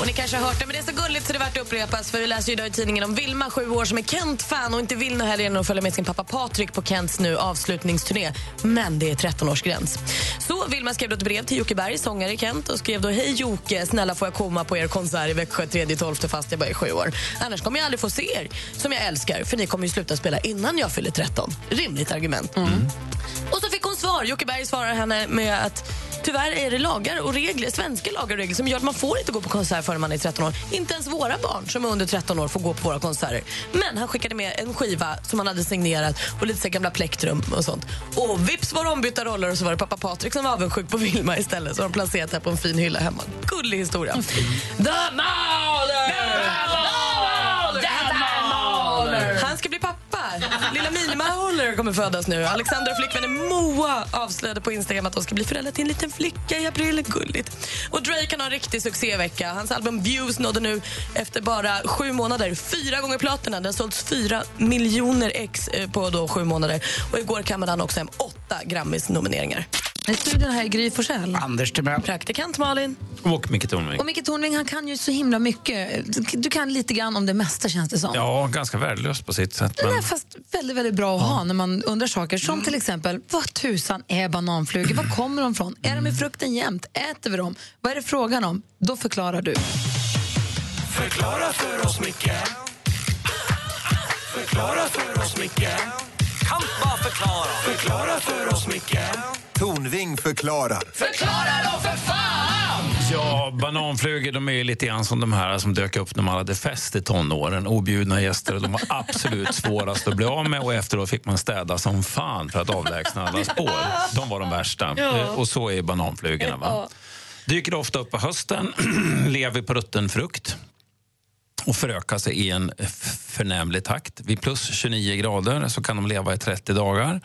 Och ni kanske har hört det, men det är så gulligt så det är värt att upprepas. För vi läser ju idag i tidningen om Vilma, sju år, som är Kent-fan och inte vill något hellre än att följa med sin pappa Patrik på Kents nu avslutningsturné. Men det är 13-årsgräns. Så Vilma skrev då ett brev till Jocke Berg, sångare i Kent, och skrev då Hej Jocke, snälla får jag komma på er konsert i Växjö 3-12 fast jag bara är sju år. Annars kommer jag aldrig få se er, som jag älskar, för ni kommer ju sluta spela innan jag fyller 13. Rimligt argument. Och så fick hon svar. Jocke Berg svarar henne med att tyvärr är det lagar och regler, svenska lagar och regler som gör att man får inte gå på konsert förrän man är 13 år. Inte ens våra barn som är under 13 år får gå på våra konserter. Men han skickade med en skiva som han hade signerat och lite så gamla plektrum och sånt. Och vips var de ombytta roller och så var det pappa Patrik som var avundsjuk på Vilma istället. Så de placerat här på en fin hylla hemma. Gullig historia. The Mauler! Han ska bli här. Lilla Mini-Mauler kommer födas nu. Alexander och flickvännen Moa avslöjade på Instagram att de ska bli föräldrar till en liten flicka i april. Gulligt. Och Drake kan ha en riktig succévecka. Hans album Views nådde nu efter bara sju månader fyra gånger platina. Den har sålts fyra miljoner ex eh, på då sju månader. Och igår kammade han också hem åtta Grammis-nomineringar. I studion här är Gry Forssell. Anders Timell. Praktikant Malin. Och Micke Tornving. Och Micke Tornving han kan ju så himla mycket. Du kan lite grann om det mesta känns det som. Ja, ganska värdelöst på sitt sätt. Men... Är fast väldigt, väldigt bra att ha när man undrar saker. Som till exempel, vad tusan är bananflugor? Var kommer de ifrån? Är de i frukten jämt? Äter vi dem? Vad är det frågan om? Då förklarar du. Förklara för oss, Micke Förklara för oss, Micke Kan bara förklara Förklara för oss, Micke Tornving förklarar. Förklara då för fan! Ja, bananflugor de är ju lite grann som de här som dök upp när man hade fest i tonåren. Objudna gäster och de var absolut svårast att bli av med och efteråt fick man städa som fan för att avlägsna alla spår. De var de värsta. Ja. Och så är bananflugorna. Va? Dyker ofta upp på hösten, lever på rutten frukt och förökar sig i en förnämlig takt. Vid plus 29 grader så kan de leva i 30 dagar.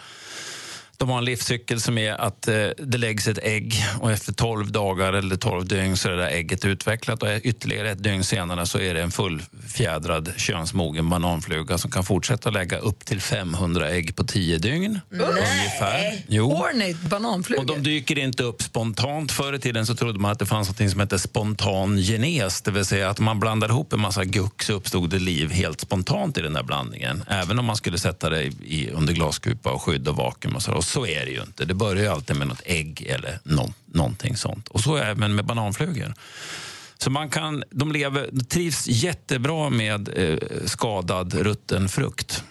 De har en livscykel som är att eh, det läggs ett ägg och efter 12 dagar eller 12 dygn så är det där ägget utvecklat och ytterligare ett dygn senare så är det en fullfjädrad könsmogen bananfluga som kan fortsätta lägga upp till 500 ägg på 10 dygn. Ungefär. Jo. Bananflugor. Och de dyker inte upp spontant. Förr i tiden så trodde man att det fanns något som hette spontan genes. Det vill säga att man blandade ihop en massa guck så uppstod det liv helt spontant i den där blandningen. Även om man skulle sätta det i, under glaskupa och skydd och vakuum. Och, så. och så är det ju inte. Det börjar ju alltid med något ägg eller nå, någonting sånt. Och så även med bananflugor. Så man kan, de lever, trivs jättebra med eh, skadad rutten frukt.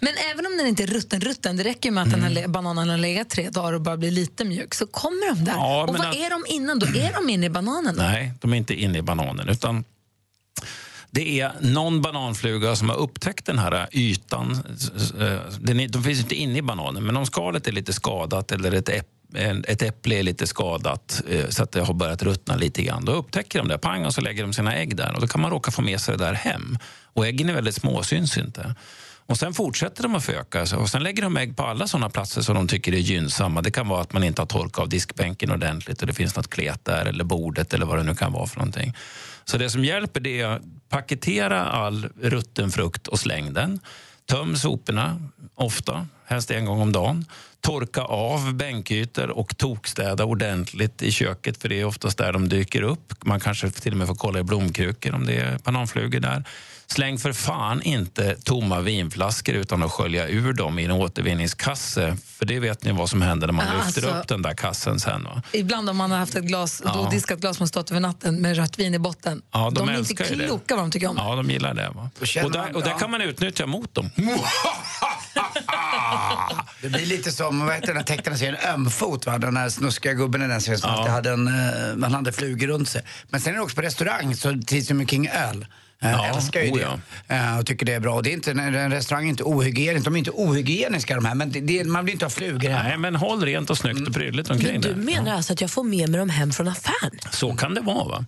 Men även om den inte är rutten, rutten det räcker med att den här Mm. bananen har legat tre dagar och bara blir lite mjuk, så kommer de där. Ja, och vad att- är de innan då? Är de inne i bananen? då? Nej, de är inte inne i bananen. Utan det är någon bananfluga som har upptäckt den här ytan. Eh, den är, de finns inte inne i bananen, men om skalet är lite skadat eller ett, äpple ett äpple är lite skadat eh, så att det har börjat ruttna lite grann, då upptäcker de det. Pang, och så lägger de sina ägg där. Och Då kan man råka få med sig det där hem. Och äggen är väldigt små, syns inte. Och Sen fortsätter de att föka och sen lägger de ägg på alla såna platser som de tycker är gynnsamma. Det kan vara att man inte har torkat av diskbänken ordentligt och det finns något klet där eller bordet eller vad det nu kan vara för någonting. Så det som hjälper det är paketera all rutten frukt och släng den. Töm soporna ofta, helst en gång om dagen. Torka av bänkytor och tokstäda ordentligt i köket för det är oftast där de dyker upp. Man kanske till och med får kolla i blomkrukor om det är bananflugor där. Släng för fan inte tomma vinflaskor utan att skölja ur dem i en återvinningskasse. För det vet ni vad som händer när man Ja, lyfter alltså- upp den där kassen sen. Va? Ibland om man har haft ett glas, Ja. då diskat glas som har stått över natten med rött vin i botten. Ja, de, de är inte det. kloka vad de tycker om det. Ja, de gillar det. Va? Och, där, man- och där ja. kan man utnyttja mot dem. Det blir lite som, vad heter den här tecknaren serien, Ömfot va? Den här snuskiga gubben i den serien som alltid hade en, eh, man hade flugor runt sig. Men sen är det också på restaurang så trivs de med King Öl. Jag Ja, älskar ju oh det. Eh, och tycker det är bra. Och det är inte, en restaurang är inte ohygienisk. De är inte ohygieniska de här. Men det, det, man vill inte ha flugor här. Nej, men håll rent och snyggt och prydligt omkring Men du det. menar alltså att jag får med mig dem hem från affären? Så kan det vara. va?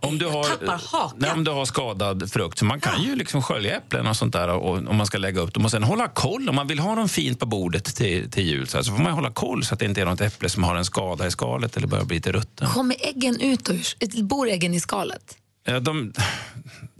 Om du, har, tappar hakan. nej, om du har skadad frukt. Så man kan ju liksom skölja äpplen och sånt där och, om man ska lägga upp dem. Och sen hålla koll. Om man vill ha dem fint på bordet till, till jul så, här, så får man hålla koll så att det inte är något äpple som har en skada i skalet eller börjar bli lite rutten. Kommer äggen ut ur, bor äggen i skalet? Ja, de,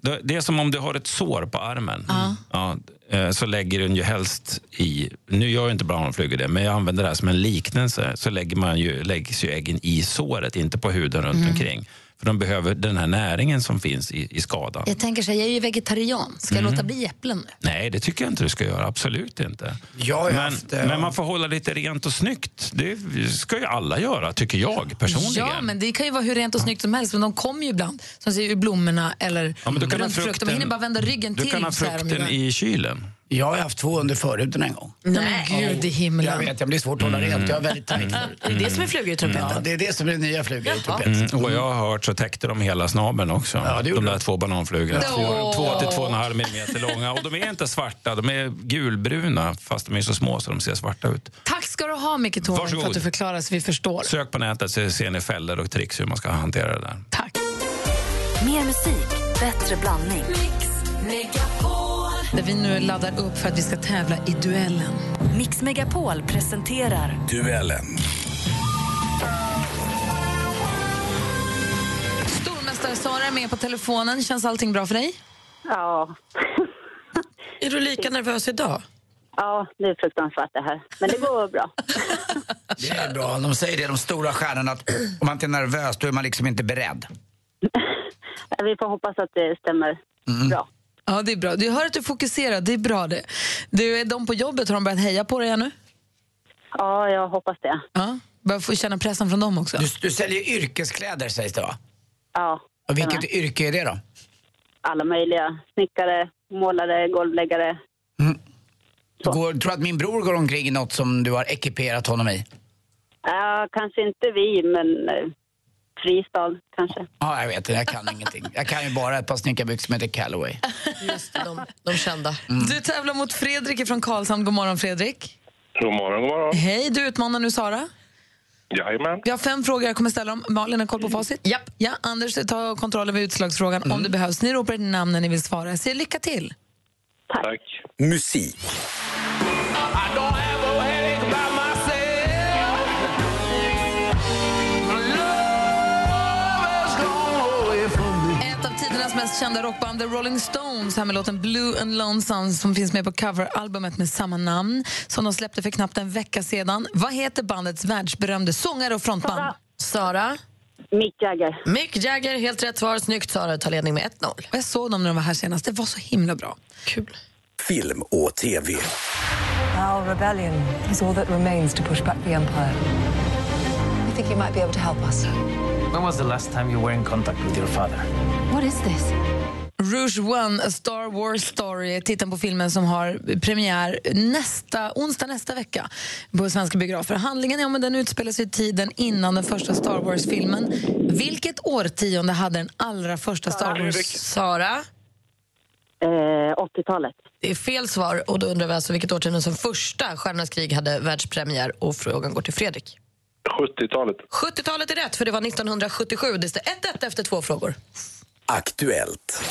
det- är som om du har ett sår på armen. Ja, eh, så lägger den ju helst i... Nu gör jag inte bananflugor det, men jag använder det här som en liknelse. Så lägger man ju, läggs ju äggen i såret, inte på huden runt Mm. omkring. För de behöver den här näringen som finns i, i skadan. Jag tänker så här, jag är ju vegetarian. Ska jag Mm. låta bli äpplen nu? Nej, det tycker jag inte du ska göra. Absolut inte. Jag men, haft, eh, men man får hålla lite rent och snyggt. Det ska ju alla göra, tycker jag personligen. Ja, men det kan ju vara hur rent och snyggt som helst. Men de kommer ju ibland, som säger ur blommorna eller Ja, men du kan frukten. Man hinner bara vända ryggen du till. kan ha frukten i kylen. Jag har haft två under förhuden en gång. Nej, men gud i himlen. Jag vet, det blir svårt att hålla rent. Jag har väldigt tajt förut. Det är det som är flugor i trumpeten. Ja, det är det som är nya flugor i trumpeten. Mm, och vad jag har hört så täckte de hela snabeln också. Ja, det de där de. två bananflugorna. Åh. Två, två till två och en halv millimeter långa. Och de är inte svarta, de är gulbruna fast de är så små så de ser svarta ut. Tack ska du ha, Micke Tornving, för att du förklarar så vi förstår. Sök på nätet så ser ni fällor och tricks hur man ska hantera det där. Mer musik, bättre blandning. Där vi nu laddar upp för att vi ska tävla i duellen. Mix Megapol presenterar Duellen. Stormästare Sara är med på telefonen. Känns allting bra för dig? Ja. Är du lika nervös idag? Ja, det är fruktansvärt det här. Men det går bra. Det är bra. De säger det, de stora stjärnorna, att om man inte är nervös då är man liksom inte beredd. Vi får hoppas att det stämmer bra. Ja, det är bra. Du hör att du är fokuserad. Det är bra det. Du, är de på jobbet, har de börjat heja på dig ännu? Ja, jag hoppas det. Ja. Börjar få känna pressen från dem också? Du, du säljer yrkeskläder sägs det va? Ja. Och vilket stämmer. yrke är det då? Alla möjliga. Snickare, målare, golvläggare. Går, tror du att min bror går omkring i något som du har ekiperat honom i? Ja, kanske inte vi, men eh, Fristad kanske. Ja, jag vet. Jag kan ingenting. Jag kan ju bara ett par snickarbyxor som heter Callaway. Just det, de, de kända. Du tävlar mot Fredrik från Karlshamn. God morgon, Fredrik. God morgon, god morgon. Hej, du utmanar nu Sara. Jajamän. Vi har fem frågor jag kommer ställa dem. Malin har koll på facit. Ja. ja Anders tar kontroll över utslagsfrågan om det behövs. Ni ropar ett namn när ni vill svara. Jag säger lycka till. Tack. Musik. Mest kända rockband, The Rolling Stones, här med låten Blue and Lonesome som finns med på coveralbumet med samma namn som de släppte för knappt en vecka sedan. Vad heter bandets världsberömde sångare och frontman? Sara? Mick Jagger. Mick Jagger, helt rätt svar. Snyggt Sara, tar ledning med 1-0. Jag såg dem när de var här senast. Det var så himla bra. Kul. Film och TV. Our rebellion is all that remains to push back the Empire. We think you might be able to help us. When was the last time you were in contact with your father? What is this? Rouge One, A Star Wars Story, titeln på filmen som har premiär nästa, onsdag nästa vecka på svenska biografer. Handlingen är om att den utspelar sig i tiden innan den första Star Wars-filmen. Vilket årtionde hade den allra första Star Wars? Sara? Eh, 80-talet. Det är fel svar och då undrar vi alltså vilket årtionde som första Stjärnornas krig hade världspremiär och frågan går till Fredrik. 70-talet. 70-talet är rätt för det var 1977. Det står 1-1 efter två frågor. Aktuellt.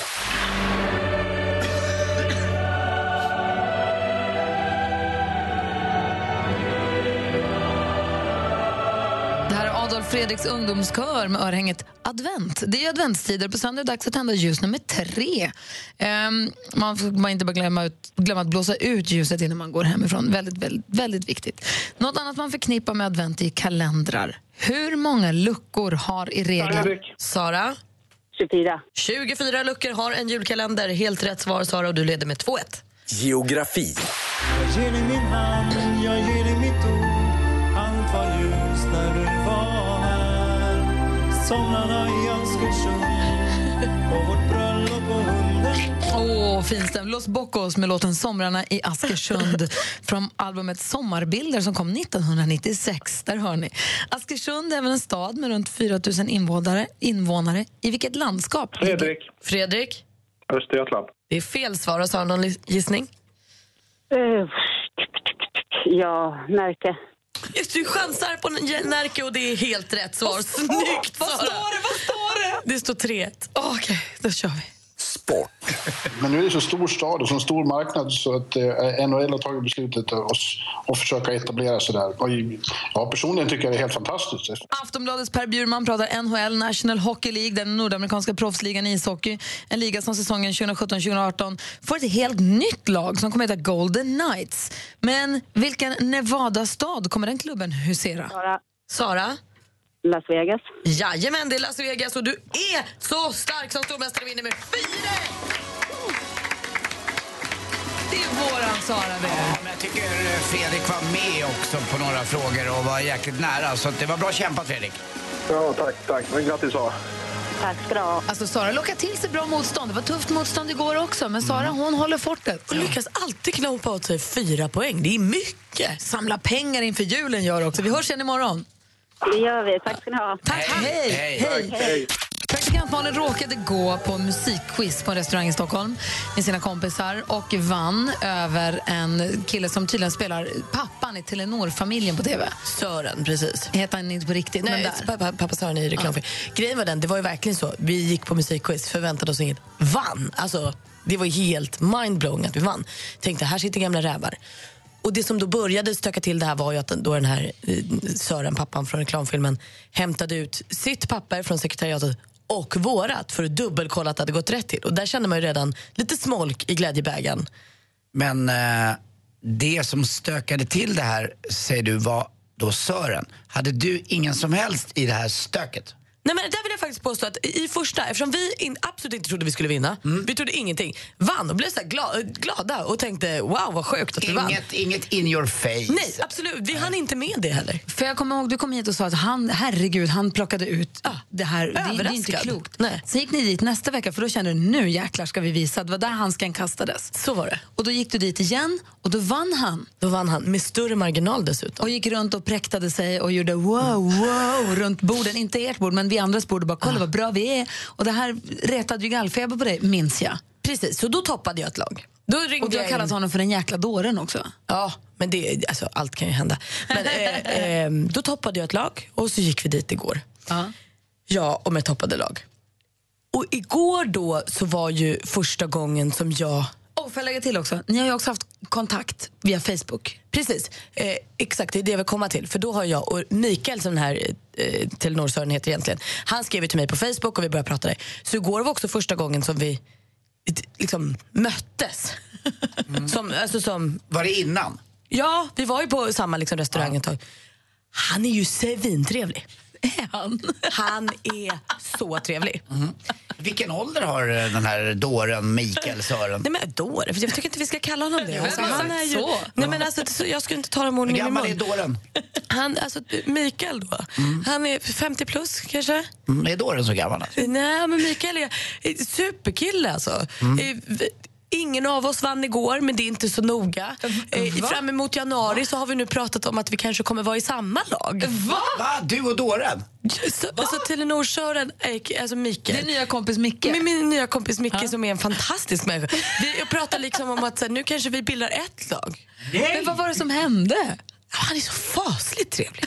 Det här är Adolf Fredriks ungdomskör med örhänget Advent. Det är adventstider. På söndag är det dags att tända ljus nummer tre. Ehm, man får man inte bara glömma, ut, glömma att blåsa ut ljuset innan man går hemifrån. Väldigt, väldigt, väldigt viktigt. Något annat man förknippar med advent är kalendrar. Hur många luckor har i regel... Sara? 24. 24 luckor har en julkalender. Helt rätt svar, Sara, och du leder med 2-1. Geografi. Jag ger dig min hand, jag ger dig mitt ord Allt var ljus när du var här Somrarna Åh, finstämt. Los Bocos med låten Somrarna i Askersund från albumet Sommarbilder som kom 1996. Där hör ni. Askersund är även en stad med runt 4 000 invånare. invånare. I vilket landskap? Fredrik. Fredrik? Östergötland. Det är fel svar. Har Sara någon gissning? Eh, ja, Närke. Just, du chansar på Närke och det är helt rätt svar. Snyggt, Sara! Vad står det? Vad står det? Det står 3-1. Okej, då kör vi. Men nu är det så stor stad och så stor marknad så att eh, NHL har tagit beslutet att, försöka etablera sig där. Och ja, personligen tycker jag det är helt fantastiskt. Aftonbladets Per Bjurman pratar NHL, National Hockey League, den nordamerikanska proffsligan i ishockey. En liga som säsongen 2017-2018 får ett helt nytt lag som kommer att heta Golden Knights. Men vilken Nevada-stad kommer den klubben husera? Sara. Sara? Las Vegas. Jajamän, det är Las Vegas och du är så stark som stormästare vinner med 4 Det är våran Sara det. Ja, men jag tycker eh, Fredrik var med också på några frågor och var jäkligt nära. Så det var bra kämpat Fredrik. Ja, tack, tack. Men grattis, Sara. Tack ska du ha. Alltså Sara lockar till sig bra motstånd. Det var tufft motstånd igår också, men Sara hon håller fortet. Och lyckas alltid knåpa åt sig fyra poäng. Det är mycket. Samla pengar inför julen gör också. Vi hörs igen imorgon. Det gör vi. Tack ska ni ha. Tack. Hej. Hej. Hej. Praktikant Malin råkade gå på musikquiz på en restaurang i Stockholm med sina kompisar och vann över en kille som tydligen spelar pappan i Telenor-familjen på TV. Sören, precis. Heter han inte på riktigt, men Nej, där. pappa, pappa Sören i reklamfilm. Grejen var den, det var ju verkligen så. Vi gick på musikquiz, förväntade oss inget. Vann! Alltså, det var ju helt mindblowing att vi vann. Tänkte, här sitter gamla rävar. Och det som då började stöka till det här var ju att då den här eh, Sören, pappan från reklamfilmen, hämtade ut sitt papper från sekretariatet och vårat för att dubbelkolla att det hade gått rätt till. Och där kände man ju redan lite smolk i glädjebägaren. Men eh, det som stökade till det här, säger du, var då Sören. Hade du ingen som helst i det här stöket? Nej, men där vill jag faktiskt påstå att i första, eftersom vi in, absolut inte trodde vi skulle vinna, Mm. vi trodde ingenting, vann och blev så här gla, glada och tänkte wow vad sjukt att vi vann. Inget, inget in your face. Nej, absolut. Vi hann inte med det heller. För jag kommer ihåg, du kom hit och sa att han, herregud, han plockade ut det här. Det, det är inte klokt. Sen gick ni dit nästa vecka för då kände du nu jäklar ska vi visa. Det var där handsken kastades. Så var det. Och då gick du dit igen och då vann han. Då vann han med större marginal dessutom. Och gick runt och präktade sig och gjorde wow, wow runt borden. Inte ert bord, men vi andras bord och bara kolla vad bra vi är. Och det här retade ju gallfeber på dig, minns jag. Precis, så då toppade jag ett lag. Då ringde Och du har kallat honom för den jäkla dåren också. Ja, men det, alltså, allt kan ju hända. Men, eh, eh, då toppade jag ett lag och så gick vi dit igår. Jag och med toppade lag. Och igår då så var ju första gången som jag... Och får jag lägga till också, ni har ju också haft kontakt via Facebook. Precis, eh, exakt det är det jag vill komma till. För då har jag och Mikael som den här eh, Telenor-Sören heter egentligen, han skrev ju till mig på Facebook och vi började prata där. Så igår var också första gången som vi eh, liksom möttes. som, alltså som, Var det innan? ja, vi var ju på samma liksom, restaurang ett tag. Han är ju svintrevlig. Är han? Han är så trevlig. Vilken ålder har eh, den här dåren Mikael Sören? Nej men för jag tycker inte vi ska kalla honom det. Alltså, han är ju, nej, men alltså, så- jag skulle inte ta dem orden i min gammal är mun. dåren? Han, alltså, Mikael då, han är 50 plus kanske? Mm, är dåren så gammal? Alltså? Nej, men Mikael är är superkille alltså. Mm. Ingen av oss vann igår, men det är inte så noga. Eh, fram emot januari så har vi nu pratat om att vi kanske kommer vara i samma lag. Va? Va? Du och dåren? Så, alltså Telenor-kören, eh, alltså Mikael. Din nya kompis Micke? Min, min nya kompis Micke som är en fantastisk människa. Vi jag pratar liksom om att så här, nu kanske vi bildar ett lag. Men vad var det som hände? Han är så fasligt trevlig.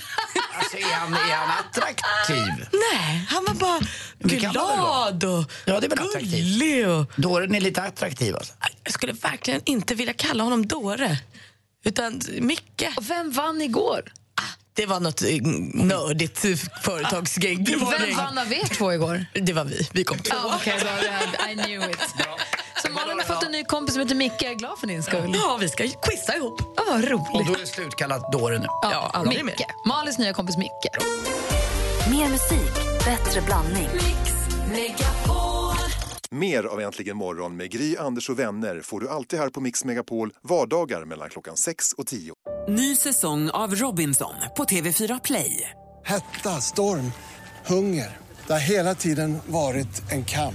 Alltså, är han, är han attraktiv? Nej, han var bara glad och Ja, det är gullig. Och... Dåren är lite attraktiv alltså. Jag skulle verkligen inte vilja kalla honom dåre. Utan Micke. Och vem vann igår? Det var något eh, nördigt företagsgäng. Vem vann av er två igår? Det var vi. Vi kom två. Okej, då, I knew it. Så Malin har fått en ny kompis som heter Micke. Jag är glad för din skull. Ja, vi ska quizza ihop. Ja, vad roligt. Och då är det slutkallat dåre nu. Ja, aldrig Micke. Malins nya kompis Micke. Mer musik, bättre blandning. Mer av Äntligen morgon med Gry, Anders och vänner får du alltid här på Mix Megapol vardagar mellan klockan 6 och 10. Ny säsong av Robinson på TV4 Play. Hetta, storm, hunger. Det har hela tiden varit en kamp.